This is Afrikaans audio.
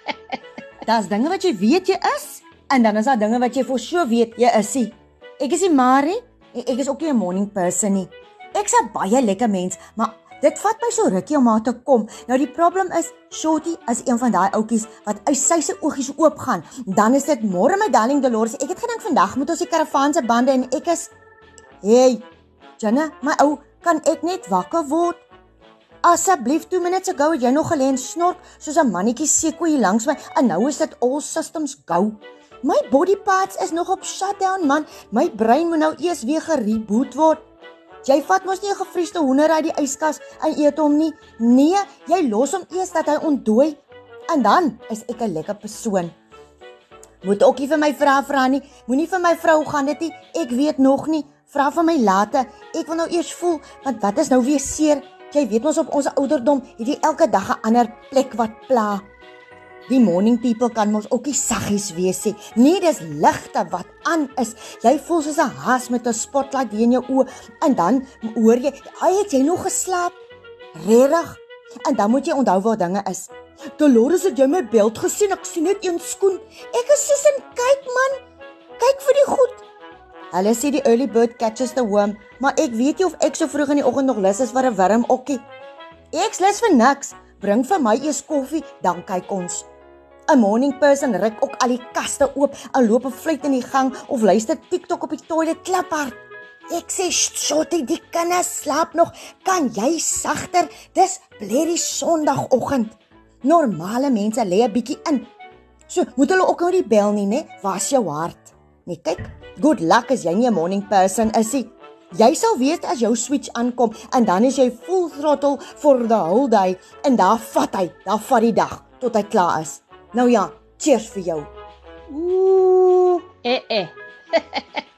daar's dinge wat jy weet jy is en dan is daar dinge wat jy vir so weet jy is nie. Ek is nie Marie en ek is ook nie 'n morning person nie. Ek's 'n baie lekker mens, maar dit vat my so rukkie om maar te kom. Nou die probleem is Shorty is een van daai ouetjies wat uit sy se oogies oop gaan. Dan is dit môre my darling Dolores. Ek het gedink vandag moet ons die karavaan se bande en ek is Hey, Jenna, my ou, kan ek net wakker word? Asseblief 2 minutes ago het jy nog gelê en snork soos 'n mannetjie seko hier langs my en nou is dit all systems go. My body parts is nog op shutdown man. My brein moet nou eers weer gereboot word. Jy vat mos nie 'n gefriesde hoender uit die yskas en eet hom nie. Nee, jy los hom eers dat hy ontdooi en dan is ek 'n lekker persoon. Moet ook nie vir my vra vra nie. Moenie vir my vrou gaan dit nie. Ek weet nog nie. Vra vir my later. Ek wil nou eers voel want wat is nou weer seer? Jy weet mos op ons ouderdom het jy elke dag 'n ander plek wat pla. Die morning people kan mos ook nie saggies wees nie. Nee, dis ligte wat aan is. Jy voel soos 'n haas met 'n spotlight in jou oë en dan hoor jy, "Ag, het jy nog geslaap?" Regtig? En dan moet jy onthou waar dinge is. Dolores het jy my beld gesien? Ek sien net een skoen. Ek is soos 'n kyk man. Kyk vir die goed. Hulle sê die early bird catches the worm, maar ek weet nie of ek so vroeg in die oggend nog lus is vir 'n wormokkie. Ek's lus vir niks. Bring vir my eers koffie, dan kyk ons. 'n morning person ruk ook al die kaste oop en loop 'n fluit in die gang of luister TikTok op die toilet kliphard. Ek sê, "Shotty, die kinders slaap nog. Kan jy sagter? Dis blerrie Sondagoggend. Normale mense lê 'n bietjie in. So, moet hulle ook nou die bel nie, né? Was jou hart. Nee, kyk. Good luck as jy nie 'n morning person is nie. Jy sal weet as jou switch aankom en dan is jy full throttle for the whole day en daar vat hy, daar vat die dag tot hy klaar is. Nou ja, cheers vir jou. Ooh, eh eh.